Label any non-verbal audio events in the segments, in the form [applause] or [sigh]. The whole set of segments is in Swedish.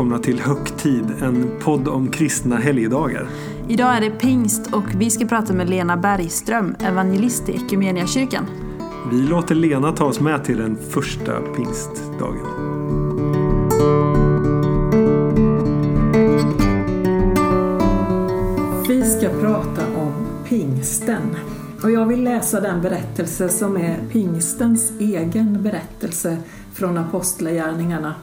välkomna till Högtid, en podd om kristna helgdagar. Idag är det pingst och vi ska prata med Lena Bergström, evangelist i Equmeniakyrkan. Vi låter Lena ta oss med till den första pingstdagen. Vi ska prata om pingsten. Och jag vill läsa den berättelse som är pingstens egen berättelse från Apostlagärningarna.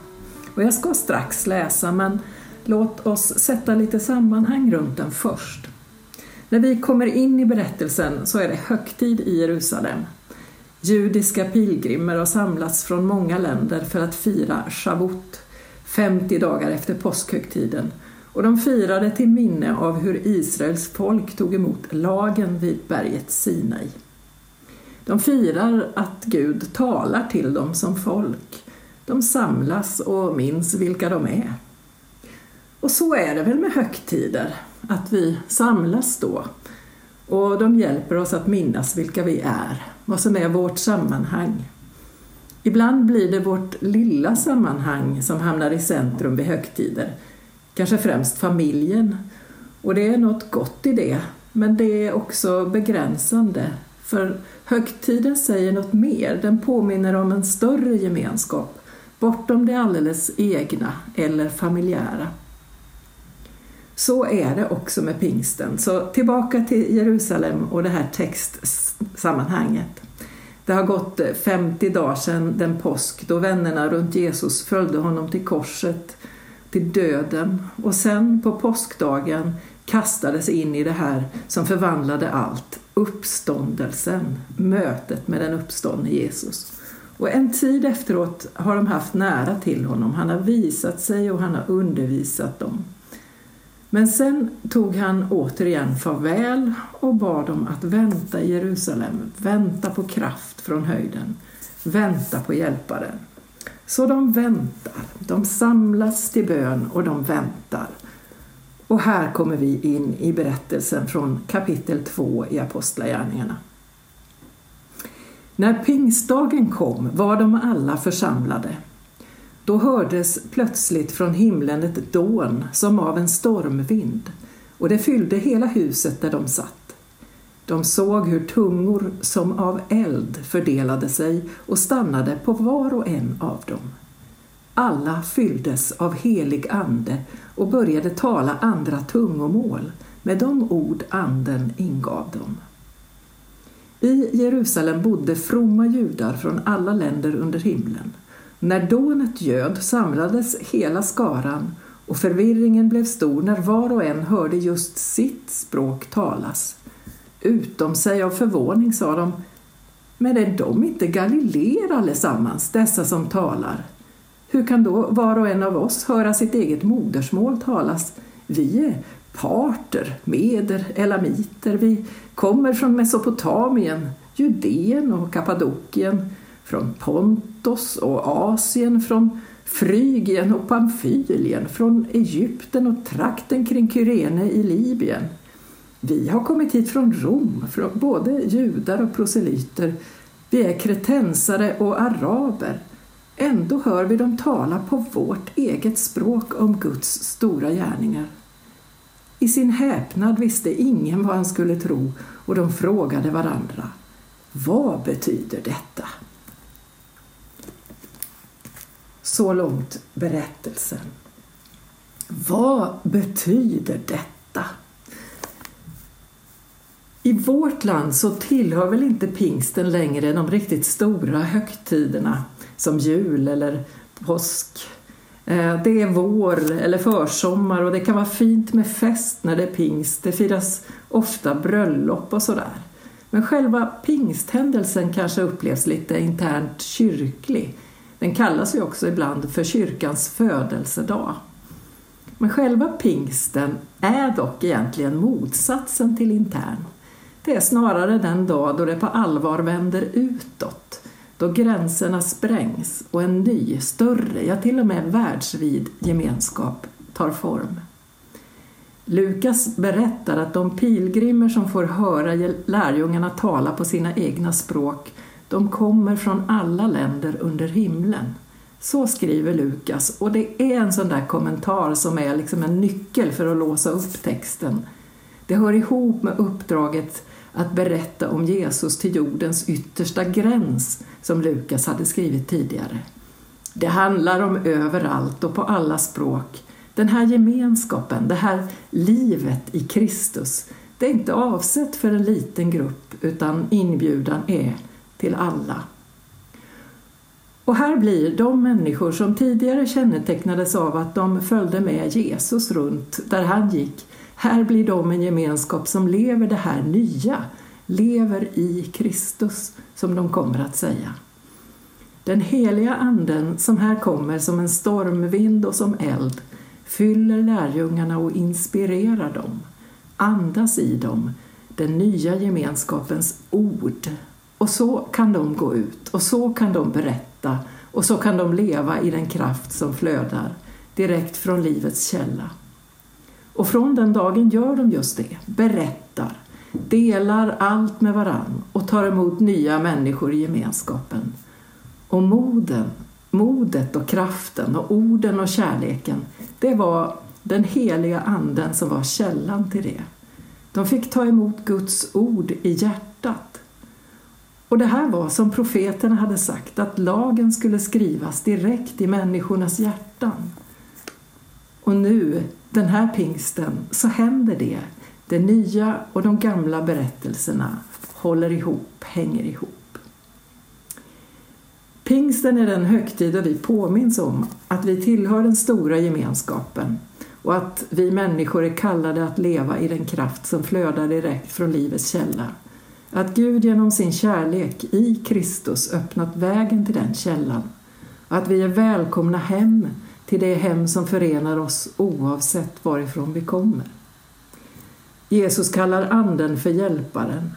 Och jag ska strax läsa, men låt oss sätta lite sammanhang runt den först. När vi kommer in i berättelsen så är det högtid i Jerusalem. Judiska pilgrimer har samlats från många länder för att fira Shavuot, 50 dagar efter påskhögtiden. Och de firade till minne av hur Israels folk tog emot lagen vid berget Sinai. De firar att Gud talar till dem som folk. De samlas och minns vilka de är. Och så är det väl med högtider, att vi samlas då. Och de hjälper oss att minnas vilka vi är, vad som är vårt sammanhang. Ibland blir det vårt lilla sammanhang som hamnar i centrum vid högtider. Kanske främst familjen. Och det är något gott i det, men det är också begränsande. För högtiden säger något mer, den påminner om en större gemenskap, bortom det alldeles egna eller familjära. Så är det också med pingsten. Så tillbaka till Jerusalem och det här textsammanhanget. Det har gått eh, 50 dagar sedan den påsk då vännerna runt Jesus följde honom till korset, till döden och sen på påskdagen kastades in i det här som förvandlade allt, uppståndelsen, mötet med den uppståndne Jesus. Och en tid efteråt har de haft nära till honom. Han har visat sig och han har undervisat dem. Men sen tog han återigen farväl och bad dem att vänta i Jerusalem, vänta på kraft från höjden, vänta på hjälparen. Så de väntar, de samlas till bön och de väntar. Och här kommer vi in i berättelsen från kapitel 2 i Apostlagärningarna. När pingstdagen kom var de alla församlade. Då hördes plötsligt från himlen ett dån som av en stormvind och det fyllde hela huset där de satt. De såg hur tungor som av eld fördelade sig och stannade på var och en av dem. Alla fylldes av helig ande och började tala andra tungomål med de ord anden ingav dem. I Jerusalem bodde fromma judar från alla länder under himlen. När dånet göd samlades hela skaran och förvirringen blev stor när var och en hörde just sitt språk talas. Utom sig av förvåning sa de, men är de inte galileer allesammans, dessa som talar? Hur kan då var och en av oss höra sitt eget modersmål talas? Vi är parter, meder, elamiter, vi kommer från Mesopotamien, Judeen och Kappadokien, från Pontos och Asien, från Frygien och Pamfylien, från Egypten och trakten kring Kyrene i Libyen. Vi har kommit hit från Rom, från både judar och proselyter. Vi är kretensare och araber. Ändå hör vi dem tala på vårt eget språk om Guds stora gärningar. I sin häpnad visste ingen vad han skulle tro och de frågade varandra. Vad betyder detta? Så långt berättelsen. Vad betyder detta? I vårt land så tillhör väl inte pingsten längre de riktigt stora högtiderna som jul eller påsk. Eh, det är vår eller försommar och det kan vara fint med fest när det är pingst. Det firas ofta bröllop och sådär. Men själva pingsthändelsen kanske upplevs lite internt kyrklig. Den kallas ju också ibland för kyrkans födelsedag. Men själva pingsten är dock egentligen motsatsen till intern. Det är snarare den dag då det på allvar vänder utåt, då gränserna sprängs och en ny, större, ja till och med världsvid gemenskap tar form. Lukas berättar att de pilgrimer som får höra lärjungarna tala på sina egna språk, de kommer från alla länder under himlen. Så skriver Lukas och det är en sån där kommentar som är liksom en nyckel för att låsa upp texten. Det hör ihop med uppdraget att berätta om Jesus till jordens yttersta gräns som Lukas hade skrivit tidigare. Det handlar om överallt och på alla språk. Den här gemenskapen, det här livet i Kristus, det är inte avsett för en liten grupp utan inbjudan är till alla. Och här blir de människor som tidigare kännetecknades av att de följde med Jesus runt där han gick, här blir de en gemenskap som lever det här nya, lever i Kristus, som de kommer att säga. Den heliga anden som här kommer som en stormvind och som eld fyller lärjungarna och inspirerar dem, andas i dem den nya gemenskapens ord. Och så kan de gå ut och så kan de berätta och så kan de leva i den kraft som flödar direkt från livets källa. Och från den dagen gör de just det, berättar, delar allt med varann och tar emot nya människor i gemenskapen. Och moden, modet och kraften och orden och kärleken, det var den heliga anden som var källan till det. De fick ta emot Guds ord i hjärtat. Och det här var som profeterna hade sagt, att lagen skulle skrivas direkt i människornas hjärtan. Och nu, den här pingsten, så händer det. Det nya och de gamla berättelserna håller ihop, hänger ihop. Pingsten är den högtid då vi påminns om att vi tillhör den stora gemenskapen och att vi människor är kallade att leva i den kraft som flödar direkt från livets källa. Att Gud genom sin kärlek i Kristus öppnat vägen till den källan. Att vi är välkomna hem till det hem som förenar oss oavsett varifrån vi kommer. Jesus kallar Anden för Hjälparen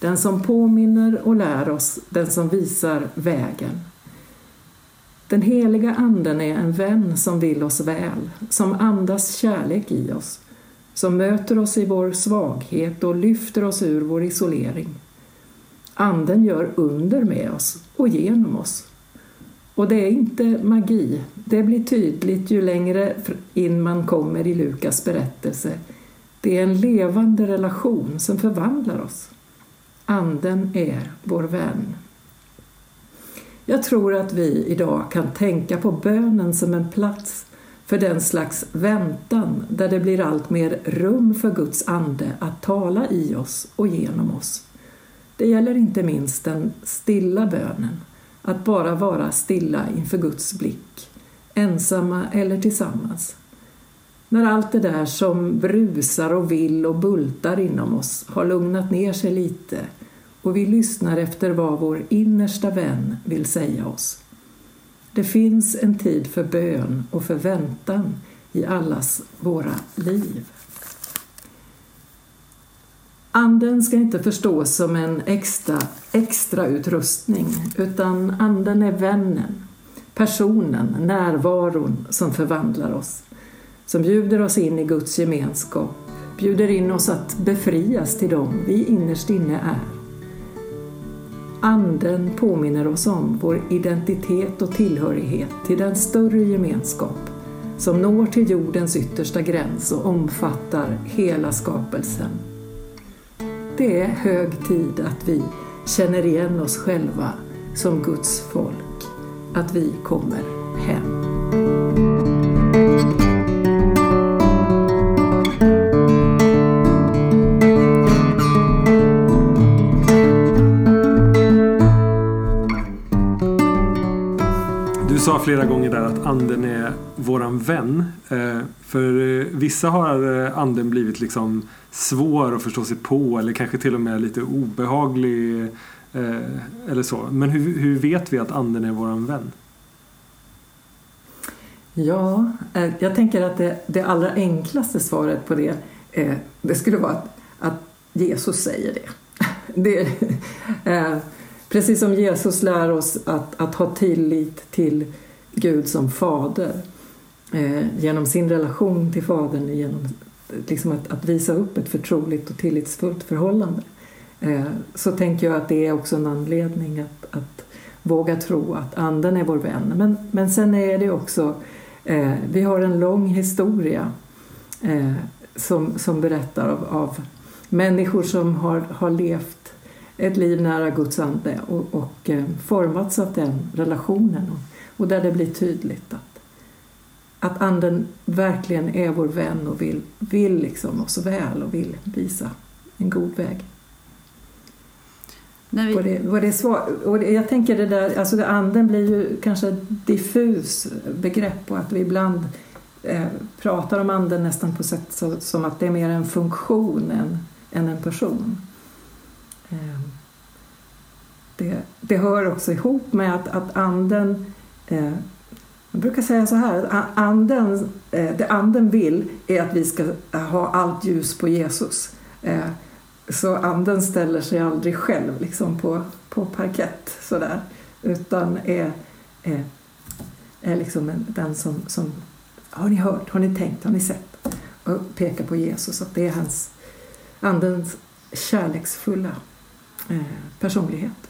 den som påminner och lär oss, den som visar vägen. Den heliga Anden är en vän som vill oss väl, som andas kärlek i oss, som möter oss i vår svaghet och lyfter oss ur vår isolering. Anden gör under med oss och genom oss. Och det är inte magi, det blir tydligt ju längre in man kommer i Lukas berättelse. Det är en levande relation som förvandlar oss. Anden är vår vän. Jag tror att vi idag kan tänka på bönen som en plats för den slags väntan där det blir allt mer rum för Guds ande att tala i oss och genom oss. Det gäller inte minst den stilla bönen, att bara vara stilla inför Guds blick, ensamma eller tillsammans. När allt det där som brusar och vill och bultar inom oss har lugnat ner sig lite och vi lyssnar efter vad vår innersta vän vill säga oss. Det finns en tid för bön och för väntan i allas våra liv. Anden ska inte förstås som en extra, extra utrustning utan anden är vännen, personen, närvaron som förvandlar oss, som bjuder oss in i Guds gemenskap, bjuder in oss att befrias till dem vi innerst inne är Anden påminner oss om vår identitet och tillhörighet till den större gemenskap som når till jordens yttersta gräns och omfattar hela skapelsen. Det är hög tid att vi känner igen oss själva som Guds folk, att vi kommer hem. Flera gånger där att anden är våran vän. Eh, för eh, vissa har eh, anden blivit liksom svår att förstå sig på eller kanske till och med lite obehaglig eller så. Men hur, hur vet vi att anden är våran vän? Ja, jag tänker att det, det allra enklaste svaret på det, det skulle vara att, att Jesus säger det. [laughs] det Precis som Jesus lär oss att, att ha tillit till Gud som fader eh, genom sin relation till Fadern, genom liksom att, att, visa upp ett förtroligt och tillitsfullt förhållande. Eh, så tänker jag att det är också en anledning att, att våga tro att anden är vår vän. Men, men sen är det också, eh, vi har en lång historia eh, som, som berättar av, av människor som har, har levt ett liv nära Guds ande och, och eh, formats av den relationen. Och, och där det blir tydligt att, att anden verkligen är vår vän och vill, vill liksom oss väl och vill visa en god väg. När vi... Och det, och det svar, och jag tänker det där, alltså det anden blir ju kanske ett diffus begrepp och att vi ibland eh, pratar om anden nästan på sätt så, som att det är mer en funktion än, än en person. Eh, det, det hör också ihop med att, att anden Eh, jag brukar säga så här, anden, eh, det anden vill är att vi ska ha allt ljus på Jesus. Eh, så anden ställer sig aldrig själv liksom på, på parkett sådär, utan är, är, är liksom den som, som har ni hört, har ni tänkt, har ni sett? Och pekar på Jesus, att det är hans andens kärleksfulla eh, personlighet.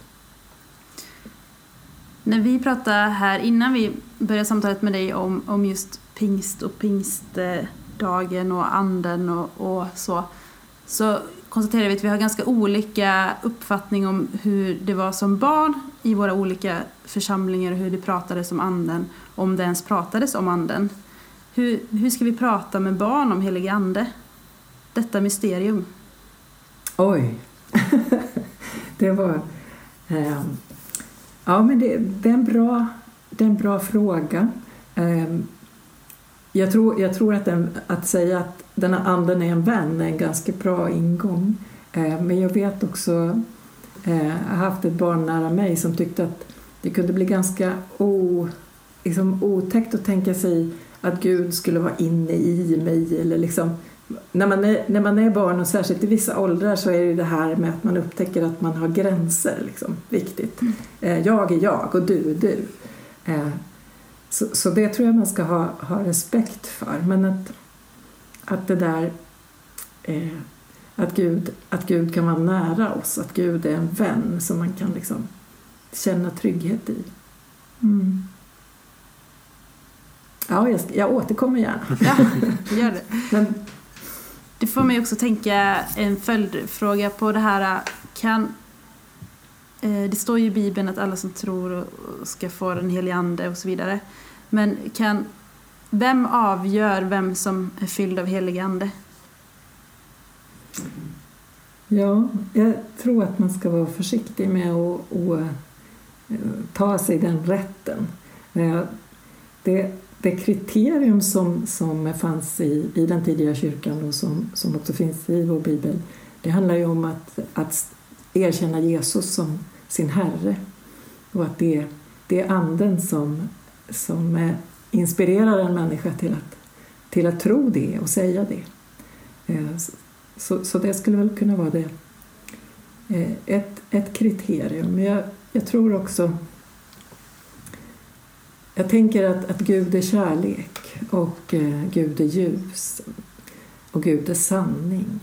När vi pratade här innan vi började samtalet med dig om, om just pingst och pingstdagen och anden och, och så, så konstaterade vi att vi har ganska olika uppfattning om hur det var som barn i våra olika församlingar och hur det pratades om anden, om det ens pratades om anden. Hur, hur ska vi prata med barn om helig ande? Detta mysterium. Oj! [laughs] det var... Um ja, men det, det, är en bra, det är en bra fråga. Ehm, jag tror, jag tror att, den, att säga att den här anden är en vän är en ganska bra ingång. Ehm, men jag vet också, eh, jag har haft ett barn nära mig som tyckte att det kunde bli ganska o, liksom otäckt att tänka sig att Gud skulle vara inne i mig. Eller liksom, när, man är, när man är barn och särskilt i vissa åldrar så är det det här med att man upptäcker att man har gränser liksom, viktigt. Mm. Jag är jag och du är du. Så, så det tror jag man ska ha, ha respekt för. Men att, att det där eh, att, Gud, att Gud kan vara nära oss, att Gud är en vän som man kan liksom känna trygghet i. Mm. Ja, jag, jag återkommer gärna. Ja, gör det. Men, det får mig också tänka en följdfråga på det här. Kan, eh, det står ju i Bibeln att alla som tror ska få den helige Ande och så vidare. Men kan, vem avgör vem som är fylld av helig ande? Ja, jag tror att man ska vara försiktig med att, att eh, ta sig den rätten. Det, det kriterium som, som fanns i, i den tidiga kyrkan och som, som också finns i vår bibel, det handlar ju om att, att erkänna Jesus som sin Herre och att det, det är Anden som som eh, inspirerar en människa till att, till att tro det och säga det. Eh, så, så det skulle väl kunna vara det. Eh, ett, ett kriterium. Jag, jag tror också jag tänker att, att Gud är kärlek och eh, Gud är ljus och Gud är sanning.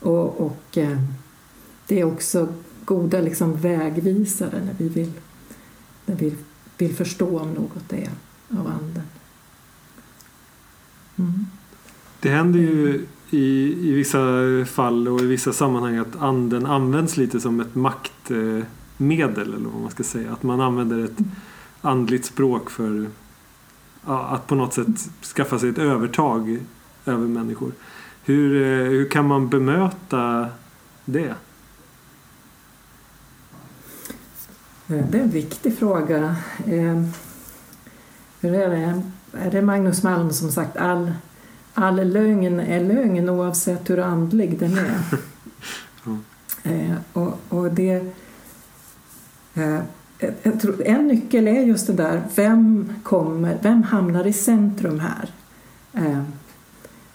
Och, och eh, det är också goda liksom, vägvisare när vi vill, när vi vill förstå om något är av anden. Mm. Det händer ju i, i vissa fall och i vissa sammanhang att anden används lite som ett maktmedel eller vad man ska säga. Att man använder ett andligt språk för ja, att på något sätt skaffa sig ett övertag över människor. Hur, eh, hur kan man bemöta det? Det är en viktig fråga. Eh, hur är det? Är det Magnus Malm som sagt all, all lögn är lögn oavsett hur andlig den är? mm. [laughs] och, och det, Eh, tror, en nyckel är just det där, vem, kommer, vem hamnar i centrum här? Eh,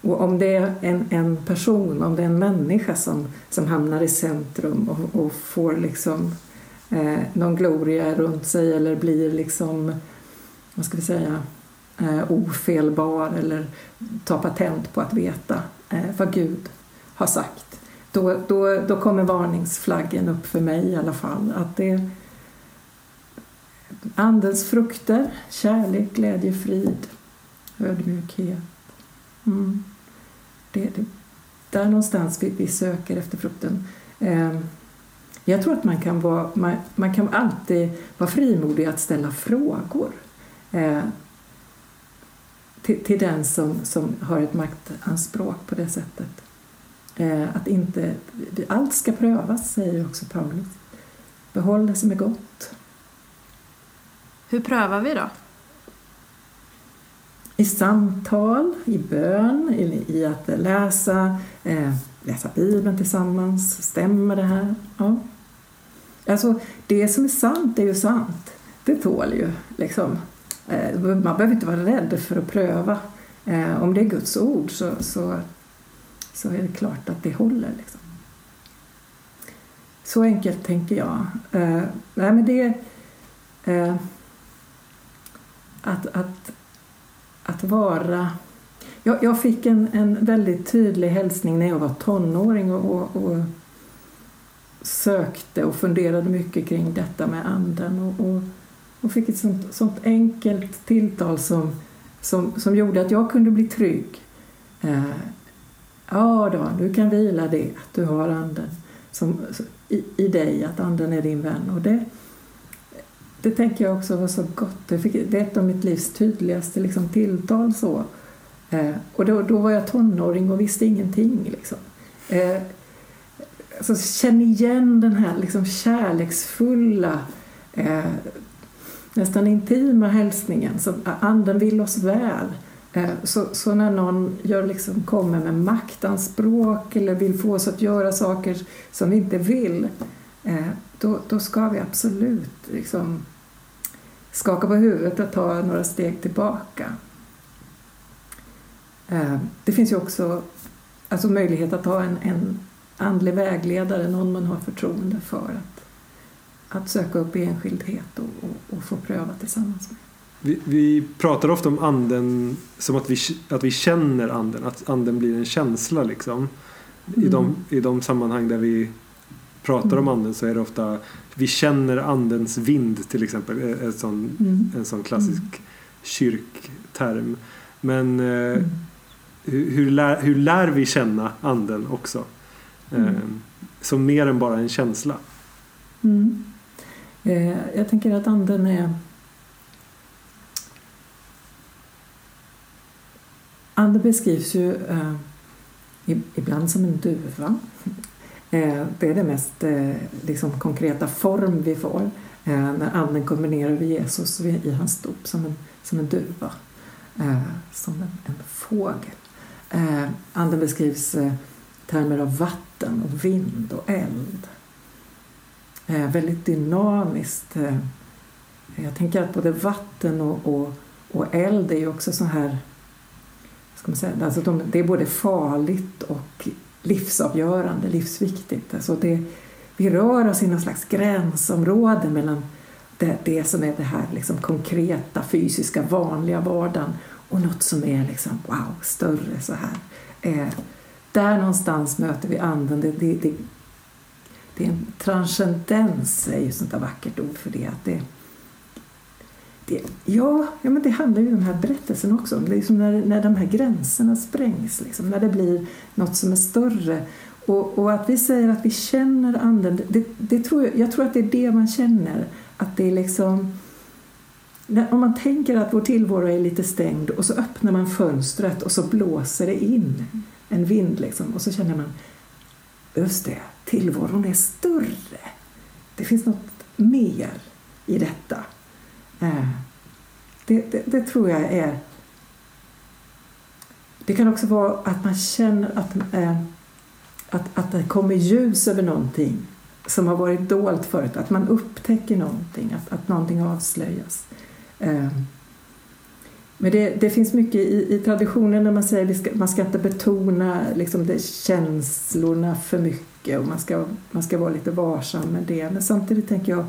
och om det är en, en person, om det är en människa som, som hamnar i centrum och, och får liksom eh, någon gloria runt sig eller blir liksom, vad ska vi säga, eh, ofelbar eller tar patent på att veta eh, vad Gud har sagt. Då, då, då kommer varningsflaggen upp för mig i alla fall. Att det, Andens frukter, kärlek, glädje, frid, ödmjukhet. Mm. Det, det, där någonstans vi, vi söker efter frukten. Eh, jag tror att man kan, vara, man, man kan alltid vara frimodig att ställa frågor eh, till, till den som, som har ett maktanspråk på det sättet. Eh, att inte, allt ska prövas, säger också Paulus. Behåll det som är gott. Hur prövar vi då? I samtal, i bön, i, i att läsa, eh, läsa Bibeln tillsammans. Stämmer det här? Ja. Alltså, det som är sant är ju sant. Det tål ju liksom. Eh, man behöver inte vara rädd för att pröva. Eh, om det är Guds ord så, så, så är det klart att det håller. Liksom. Så enkelt tänker jag. Eh, nej, men det eh, att, att, att vara... Jag, jag fick en, en väldigt tydlig hälsning när jag var tonåring och, och, och sökte och funderade mycket kring detta med anden och, och, och fick ett sånt, sånt, enkelt tilltal som, som, som gjorde att jag kunde bli trygg. Eh, ja då, du kan vila det, att du har anden som, i, i dig, att anden är din vän. Och det, det tänker jag också var så gott. Jag fick, det är ett av mitt livs tydligaste liksom, tilltal. Så. Eh, och då, då var jag tonåring och visste ingenting. Liksom. Eh, alltså, känn igen den här liksom, kärleksfulla eh, nästan intima hälsningen. Som, anden vill oss väl. Eh, så, så, när någon gör, liksom, kommer med maktanspråk eller vill få oss att göra saker som vi inte vill eh, då, då ska vi absolut liksom skaka på huvudet och ta några steg tillbaka. Eh, det finns ju också alltså möjlighet att ha en, en andlig vägledare, någon man har förtroende för. Att, att söka upp i enskildhet och, och, och få pröva tillsammans med. Vi, vi, pratar ofta om anden som att vi, att vi känner anden, att anden blir en känsla liksom. Mm. I, de, I de sammanhang där vi pratar om mm. anden så är det ofta vi känner andens vind till exempel. En sån, mm. en sån klassisk mm. kyrkterm. Men eh, mm. hur, hur, lär, hur lär vi känna anden också? Eh, som mer än bara en känsla. Eh, jag tänker att anden är Anden beskrivs ju eh, ibland som en duva Eh, Eh, det är den mest eh, liksom, konkreta form vi får eh, när anden kommer ner över Jesus i hans dop som en, som en duva, som en, en fågel. Anden beskrivs i termer av vatten och vind och eld. Väldigt dynamiskt. Jag tänker att både vatten och, och, och eld är ju också så här ska man säga, alltså de, det är både farligt och livsavgörande, livsviktigt. Alltså det, vi rör oss i någon slags gränsområde mellan det, det som är det här liksom konkreta, fysiska, vanliga vardagen och något som är liksom, wow, större så här. Eh, där någonstans möter vi anden. Det, det, det, det är en transcendens, är ju sånt där vackert ord för det. Att det, det, ja, ja, men det handlar ju den här berättelsen också om. som när, när de här gränserna sprängs, liksom, när det blir något som är större. Och, och att vi säger att vi känner anden, det, det tror jag, jag tror att det är det man känner. Att det är liksom... Om man tänker att vår tillvaro är lite stängd och så öppnar man fönstret och så blåser det in en vind liksom, och så känner man just det, tillvaron är större. Det finns något mer i detta. Det, det, det, tror jag är... Det kan också vara att man känner att, eh, att, att det kommer ljus över någonting som har varit dolt förut. Att man upptäcker någonting, att, att någonting avslöjas. Eh, men det, det, finns mycket i, i traditionen när man säger att man ska inte betona liksom det, känslorna för mycket och man ska, man ska vara lite varsam med det. Men samtidigt tänker jag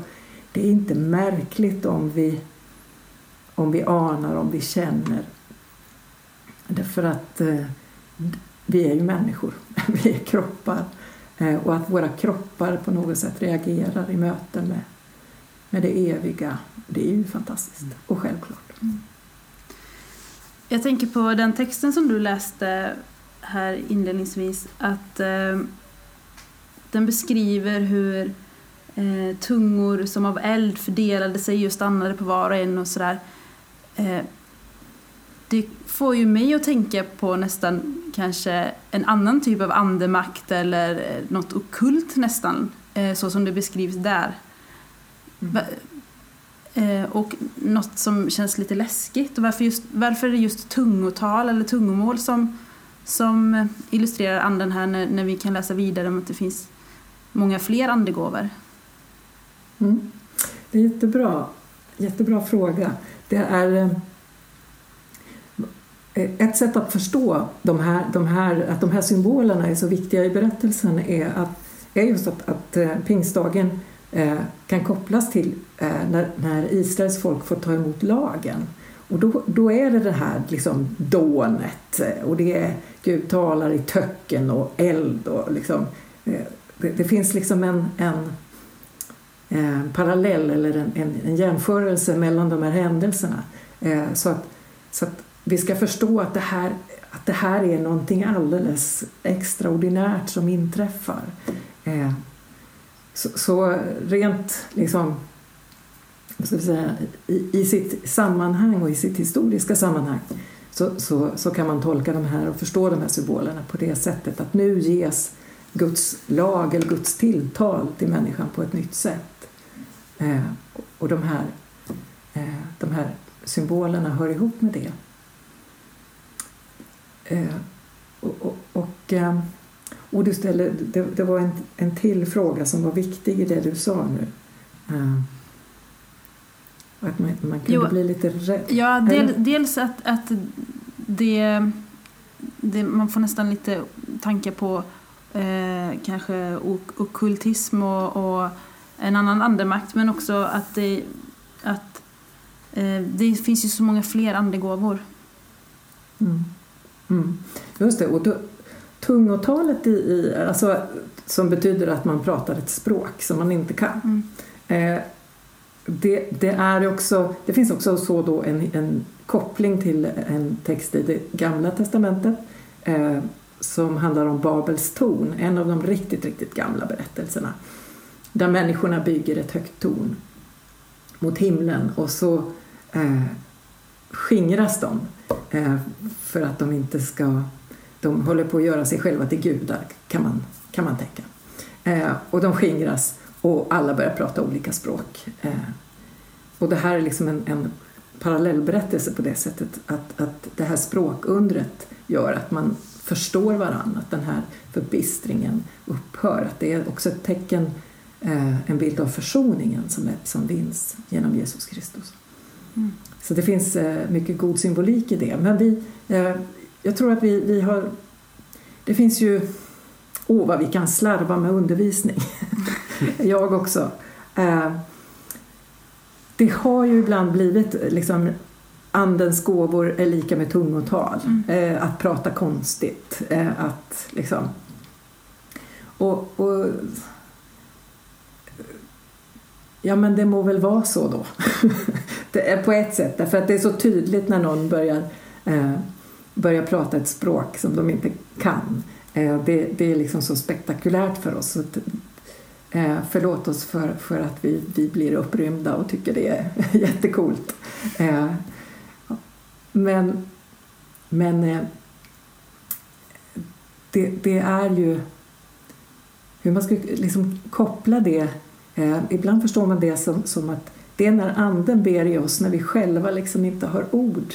det är inte märkligt om vi, om vi anar, om vi känner. Därför att eh, vi är ju människor, [laughs] vi är kroppar. Eh, och att våra kroppar på något sätt reagerar i möten med, med det eviga. Det är ju fantastiskt och självklart. Jag tänker på den texten som du läste här inledningsvis att eh, den beskriver hur eh, tungor som av eld fördelade sig och stannade på var och en och sådär. Eh, det får ju mig att tänka på nästan kanske en annan typ av andemakt eller eh, något okult nästan, eh, så som det beskrivs där. Mm. Eh, Och något som känns lite läskigt. Och varför, just, varför är det just tungotal eller tungomål som, som illustrerar anden här när, när vi kan läsa vidare om att det finns många fler andegåvor? Mm. Det är jättebra. Jättebra fråga. Det är eh, ett sätt att förstå de här, de här, att de här symbolerna är så viktiga i berättelsen är, att, är just att, att eh, pingstdagen eh, kan kopplas till eh, när, när Israels folk får ta emot lagen. Och då, då är det det här liksom dånet eh, och det är Gud talar i töcken och eld och liksom, eh, det, det finns liksom en, en Eh, parallell eller en, en, en jämförelse mellan de här händelserna. Eh, så, att, så att vi ska förstå att det, här, att det här är någonting alldeles extraordinärt som inträffar. Eh, så, så rent liksom, ska vi säga, i, i sitt sammanhang och i sitt historiska sammanhang så, så, så kan man tolka de här och förstå de här symbolerna på det sättet att nu ges Guds lag eller Guds tilltal till människan på ett nytt sätt. Eh, och de här, eh, de här symbolerna hör ihop med det. Eh, och, och, och, eh, du ställde, det, det var en, en till fråga som var viktig i det du sa nu. Eh, att man, man kunde Jo. bli lite rädd. Ja, del, dels att, att det, det, man får nästan lite tankar på eh, kanske ok- okkultism och, och en annan andemakt men också att det, att, eh, det finns ju så många fler andegåvor. Mm. Mm. Just det. Och då, tungotalet i, i, alltså, som betyder att man pratar ett språk som man inte kan. Mm. Eh, det, det, är också, det finns också så då en, en koppling till en text i det gamla testamentet eh, som handlar om Babels torn, en av de riktigt, riktigt gamla berättelserna. Där människorna bygger ett högt torn mot himlen och så eh, skingras de eh, för att de inte ska... De håller på att göra sig själva till gudar, kan man, kan man tänka. Eh, och de skingras och alla börjar prata olika språk. Eh, och det här är liksom en, en parallellberättelse på det sättet att, att det här språkundret gör att man förstår varandra, att den här förbistringen upphör. Att det är också ett tecken, en bild av försoningen som, som vinns genom Jesus Kristus. Mm. Så det finns eh, mycket god symbolik i det. Men vi, eh, jag tror att vi, vi har... Det finns ju... Åh, vad vi kan slarva med undervisning. [laughs] jag också. Eh, det har ju ibland blivit liksom Andens gåvor är lika med tungotal. Mm. Eh, att prata konstigt. Eh, att liksom... Och, och... Ja, men det må väl vara så då. [laughs] det är på ett sätt, därför att det är så tydligt när någon börjar, eh, börjar prata ett språk som de inte kan. Eh, det, det är liksom så spektakulärt för oss. Så att, eh, förlåt oss för, för att vi, vi blir upprymda och tycker det är [laughs] jättekult. Eh, men men eh, det, det är ju hur man ska liksom koppla det. Eh, ibland förstår man det som, som att det är när anden ber i oss när vi själva liksom inte har ord.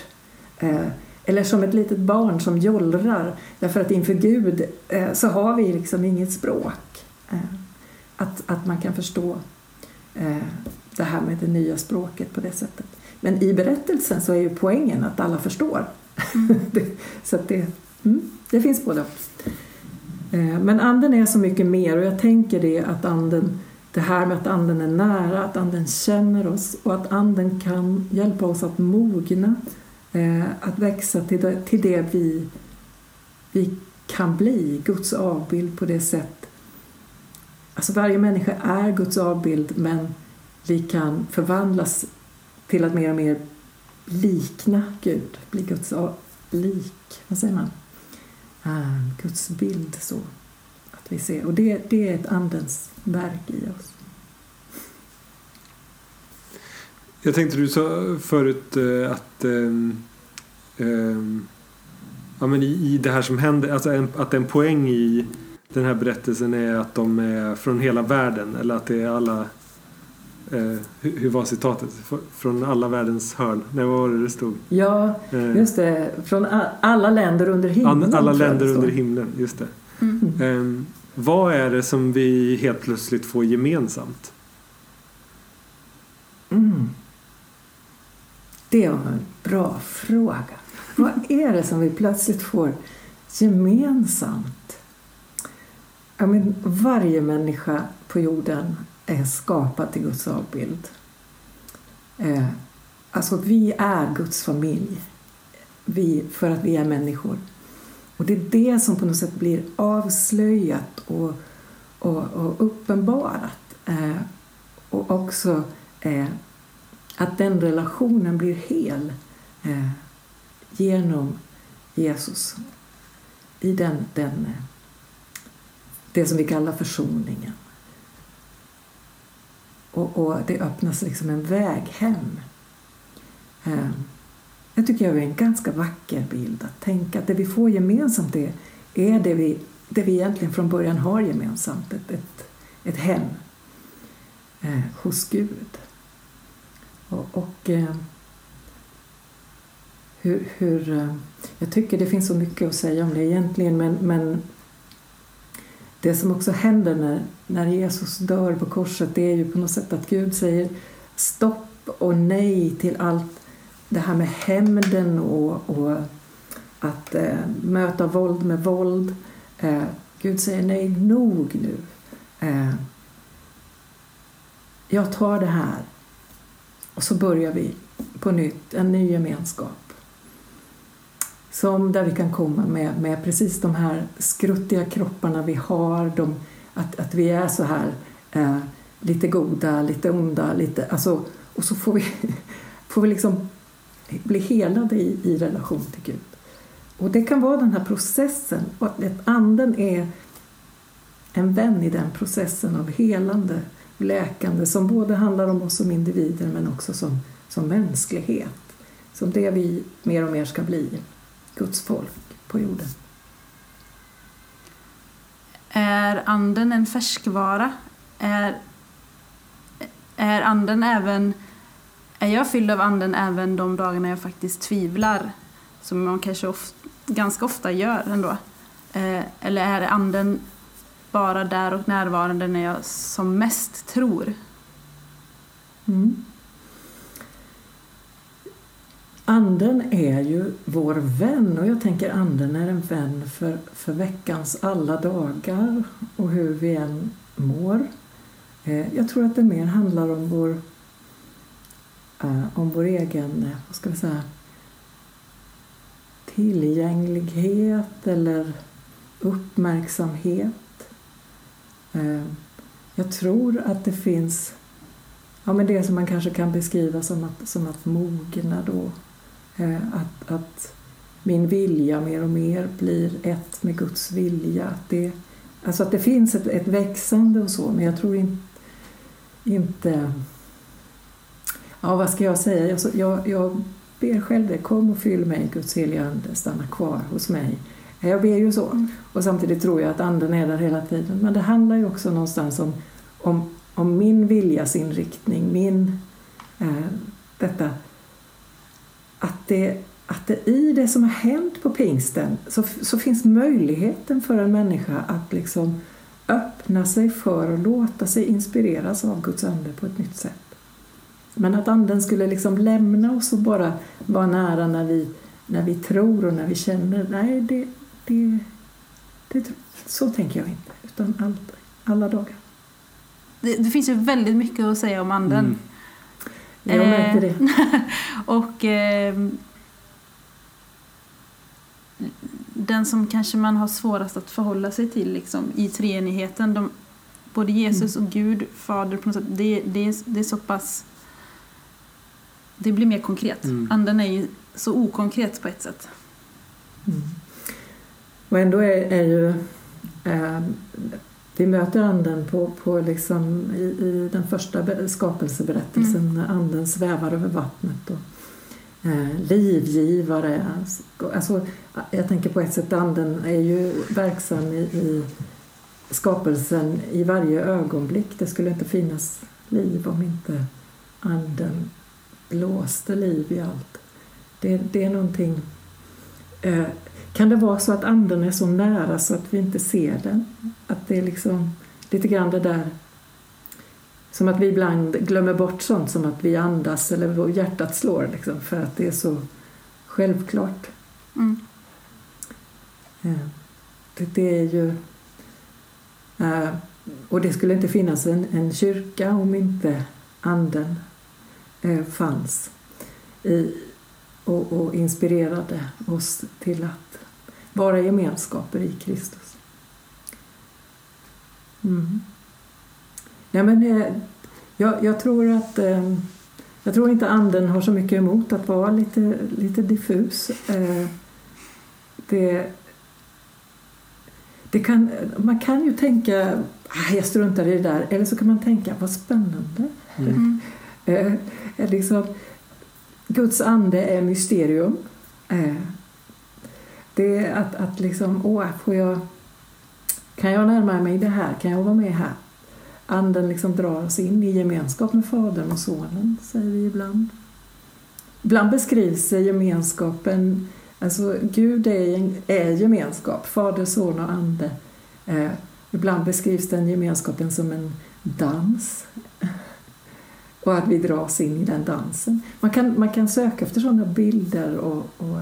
Eh, eller som ett litet barn som jollrar därför att inför Gud eh, så har vi liksom inget språk. Eh, att, att man kan förstå eh, det här med det nya språket på det sättet. Men i berättelsen så är ju poängen att alla förstår. [laughs] det, så det, mm, det finns både. Eh, Men anden är så mycket mer och jag tänker det att anden, det här med att anden är nära, att anden känner oss och att anden kan hjälpa oss att mogna, eh, att växa till det, till det vi, vi kan bli, Guds avbild på det sätt Alltså varje människa är Guds avbild men vi kan förvandlas till att mer och mer likna Gud, bli Guds lik, vad säger man? Ah, Guds bild så. Att vi ser. Och det, det är ett andens verk i oss. Jag tänkte du sa förut eh, att um, um, ja, men i, i det här som händer, alltså en, att en poäng i den här berättelsen är att de är från hela världen eller att det är alla Eh, hur var citatet? Från alla världens hörn? Nej, vad var det det stod? Ja, eh, just det. Från alla länder under himlen. Alla länder under himlen, just det. Mm. Eh, vad är det som vi helt plötsligt får gemensamt? Mm. Det var en bra fråga. Vad är det som vi plötsligt får gemensamt? Ja, men varje människa på jorden är skapad till Guds avbild. Eh, alltså, vi är Guds familj vi, för att vi är människor. Och det är det som på något sätt blir avslöjat och, och, och uppenbarat. Eh, och också eh, att den relationen blir hel eh, genom Jesus i den, den, eh, det som vi kallar försoningen. Och, och det öppnas liksom en väg hem. Eh, det jag tycker det är en ganska vacker bild att tänka att det vi får gemensamt är, är det, vi, det vi egentligen från början har gemensamt, ett, ett, ett hem eh, hos Gud. Och, och eh, hur, hur, eh, jag tycker det finns så mycket att säga om det egentligen men, men det som också händer när, när Jesus dör på korset det är ju på något sätt att Gud säger stopp och nej till allt det här med hämnden och, och att eh, möta våld med våld. Eh, Gud säger nej, nog nu. Eh, jag tar det här. Och så börjar vi på nytt, en ny gemenskap. Som där vi kan komma med, med precis de här skruttiga kropparna vi har. De, att, att vi är så här eh, lite goda, lite onda. Lite, alltså, och så får vi, [laughs] får vi liksom bli helade i, i relation till Gud. Och det kan vara den här processen. Och att anden är en vän i den processen av helande, läkande som både handlar om oss som individer men också som, som mänsklighet. Som det vi mer och mer ska bli. Guds folk på jorden. Är anden en färskvara? Är, är anden även... Är jag fylld av anden även de dagarna jag faktiskt tvivlar? Som man kanske of, ganska ofta gör ändå. Eh, eller är anden bara där och närvarande när jag som mest tror? Mm. Anden är ju vår vän och jag tänker anden är en vän för, för veckans alla dagar och hur vi än mår. Eh, jag tror att det mer handlar om vår, Eh, om vår egen, eh, vad ska vi säga, tillgänglighet eller uppmärksamhet. Eh, jag tror att det finns ja, men det som man kanske kan beskriva som att, som att mogna då Eh, att, att min vilja mer och mer blir ett med Guds vilja. Att det, alltså att det finns ett, ett växande och så, men jag tror in, inte... Ja, vad ska jag säga? Jag, jag, ber själv det. Kom och fyll mig, Guds heliga Ande. Stanna kvar hos mig. Jag ber ju så. Och samtidigt tror jag att Anden är där hela tiden. Men det handlar ju också någonstans om, om, om min viljas inriktning, min... Eh, detta att det, att det i det som har hänt på pingsten så, så finns möjligheten för en människa att liksom öppna sig för och låta sig inspireras av Guds ande på ett nytt sätt. Men att anden skulle liksom lämna oss och bara vara nära när vi, när vi tror och när vi känner, nej, det, det, det, så tänker jag inte. Utan aldrig, alla dagar. Det, det finns ju väldigt mycket att säga om anden. Mm. Jag märker det. [laughs] och eh, den som kanske man har svårast att förhålla sig till liksom, i treenigheten, de, både Jesus och Gud, Fader på något sätt, det, det, det är så pass... Det blir mer konkret. Mm. Anden är ju så okonkret på ett sätt. Mm. Och ändå är, är ju... Eh, vi möter anden på, på liksom i, i den första be- skapelseberättelsen Mm. när anden svävar över vattnet. Och, eh, livgivare. Alltså, jag tänker på ett sätt anden är ju verksam i, i skapelsen i varje ögonblick. Det skulle inte finnas liv om inte anden blåste liv i allt. Det, det är någonting... Eh, kan det vara så att anden är så nära så att vi inte ser den? Att det är liksom lite grann det där som att vi ibland glömmer bort sånt som att vi andas eller hjärtat slår liksom, för att det är så självklart. Mm. Eh, Det, det är ju... eh, Och det skulle inte finnas en, en kyrka om inte anden Eh, fanns i, och, och inspirerade oss till att vara gemenskaper i Kristus. Mm. Ja, men, eh, jag, jag tror att eh, jag tror inte anden har så mycket emot att vara lite, lite diffus. Det, det kan, man kan ju tänka "Ah, jag struntar i det där, eller så kan man tänka vad spännande. Mm. Eh, eh, liksom, Guds ande är mysterium. Eh, det är att, att liksom, åh, får jag, kan jag närma mig det här? Kan jag vara med här? Anden liksom drar oss in i gemenskap med Fadern och Sonen, säger vi ibland. Ibland beskrivs gemenskapen, alltså Gud är, är gemenskap, Fader, Son och Ande. Eh, ibland beskrivs den gemenskapen som en dans och att vi dras in i den dansen. Man kan, man kan söka efter sådana bilder och, och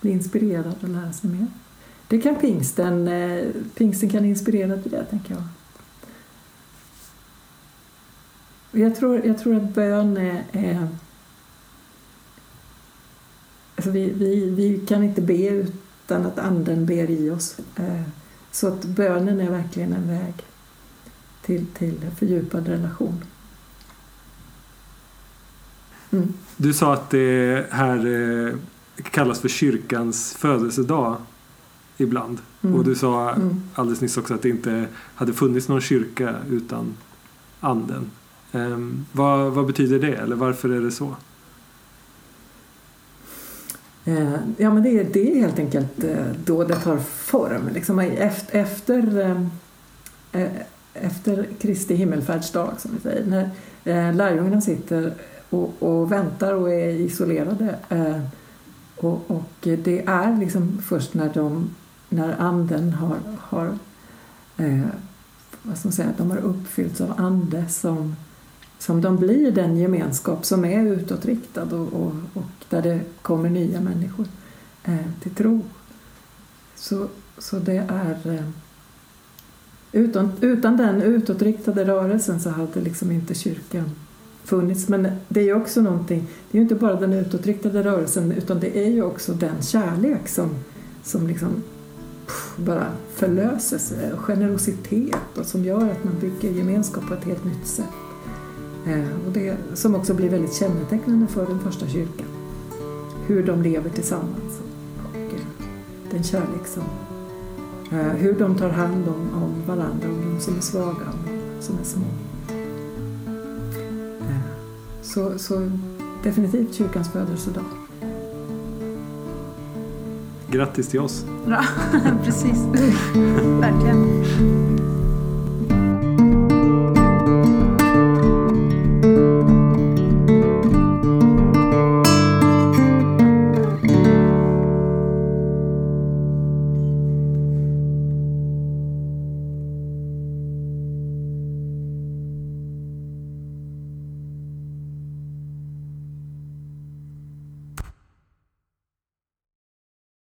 bli inspirerad och lära sig mer. Det kan pingsten, eh, pingsten kan inspirera till det, tänker jag. Jag tror, jag tror att bön är... är alltså vi, vi, vi kan inte be utan att Anden ber i oss. Eh, Så att bönen är verkligen en väg till, till fördjupad relation. Mm. Du sa att det här eh, kallas för kyrkans födelsedag ibland. Mm. Och du sa Mm. alldeles nyss också att det inte hade funnits någon kyrka utan anden. Ehm, vad, vad betyder det? Eller varför är det så? Eh, Ja, men det är, det är helt enkelt eh, då det tar form. Liksom efter, efter, efter Kristi himmelfärdsdag, som vi säger, när lärjungarna sitter och, och väntar och är isolerade. eh, Och, och det är liksom först när, de, när anden har, har eh, vad ska man säga, de har uppfyllts av ande som, som de blir den gemenskap som är utåtriktad och, och, och där det kommer nya människor eh, till tro. Så, så det är... Eh, utan, utan den utåtriktade rörelsen så hade liksom inte kyrkan funnits. Men det är ju också någonting, det är ju inte bara den utåtriktade rörelsen utan det är ju också den kärlek som, som liksom pff, bara förlöses, eh, generositet och som gör att man bygger gemenskap på ett helt nytt sätt. Eh, och det som också blir väldigt kännetecknande för den första kyrkan. Hur de lever tillsammans och eh, den kärlek som eh, hur de tar hand om, om varandra, om de som är svaga och som är små. Så, så definitivt kyrkans födelsedag. Grattis till oss! Bra, [laughs] precis. Verkligen.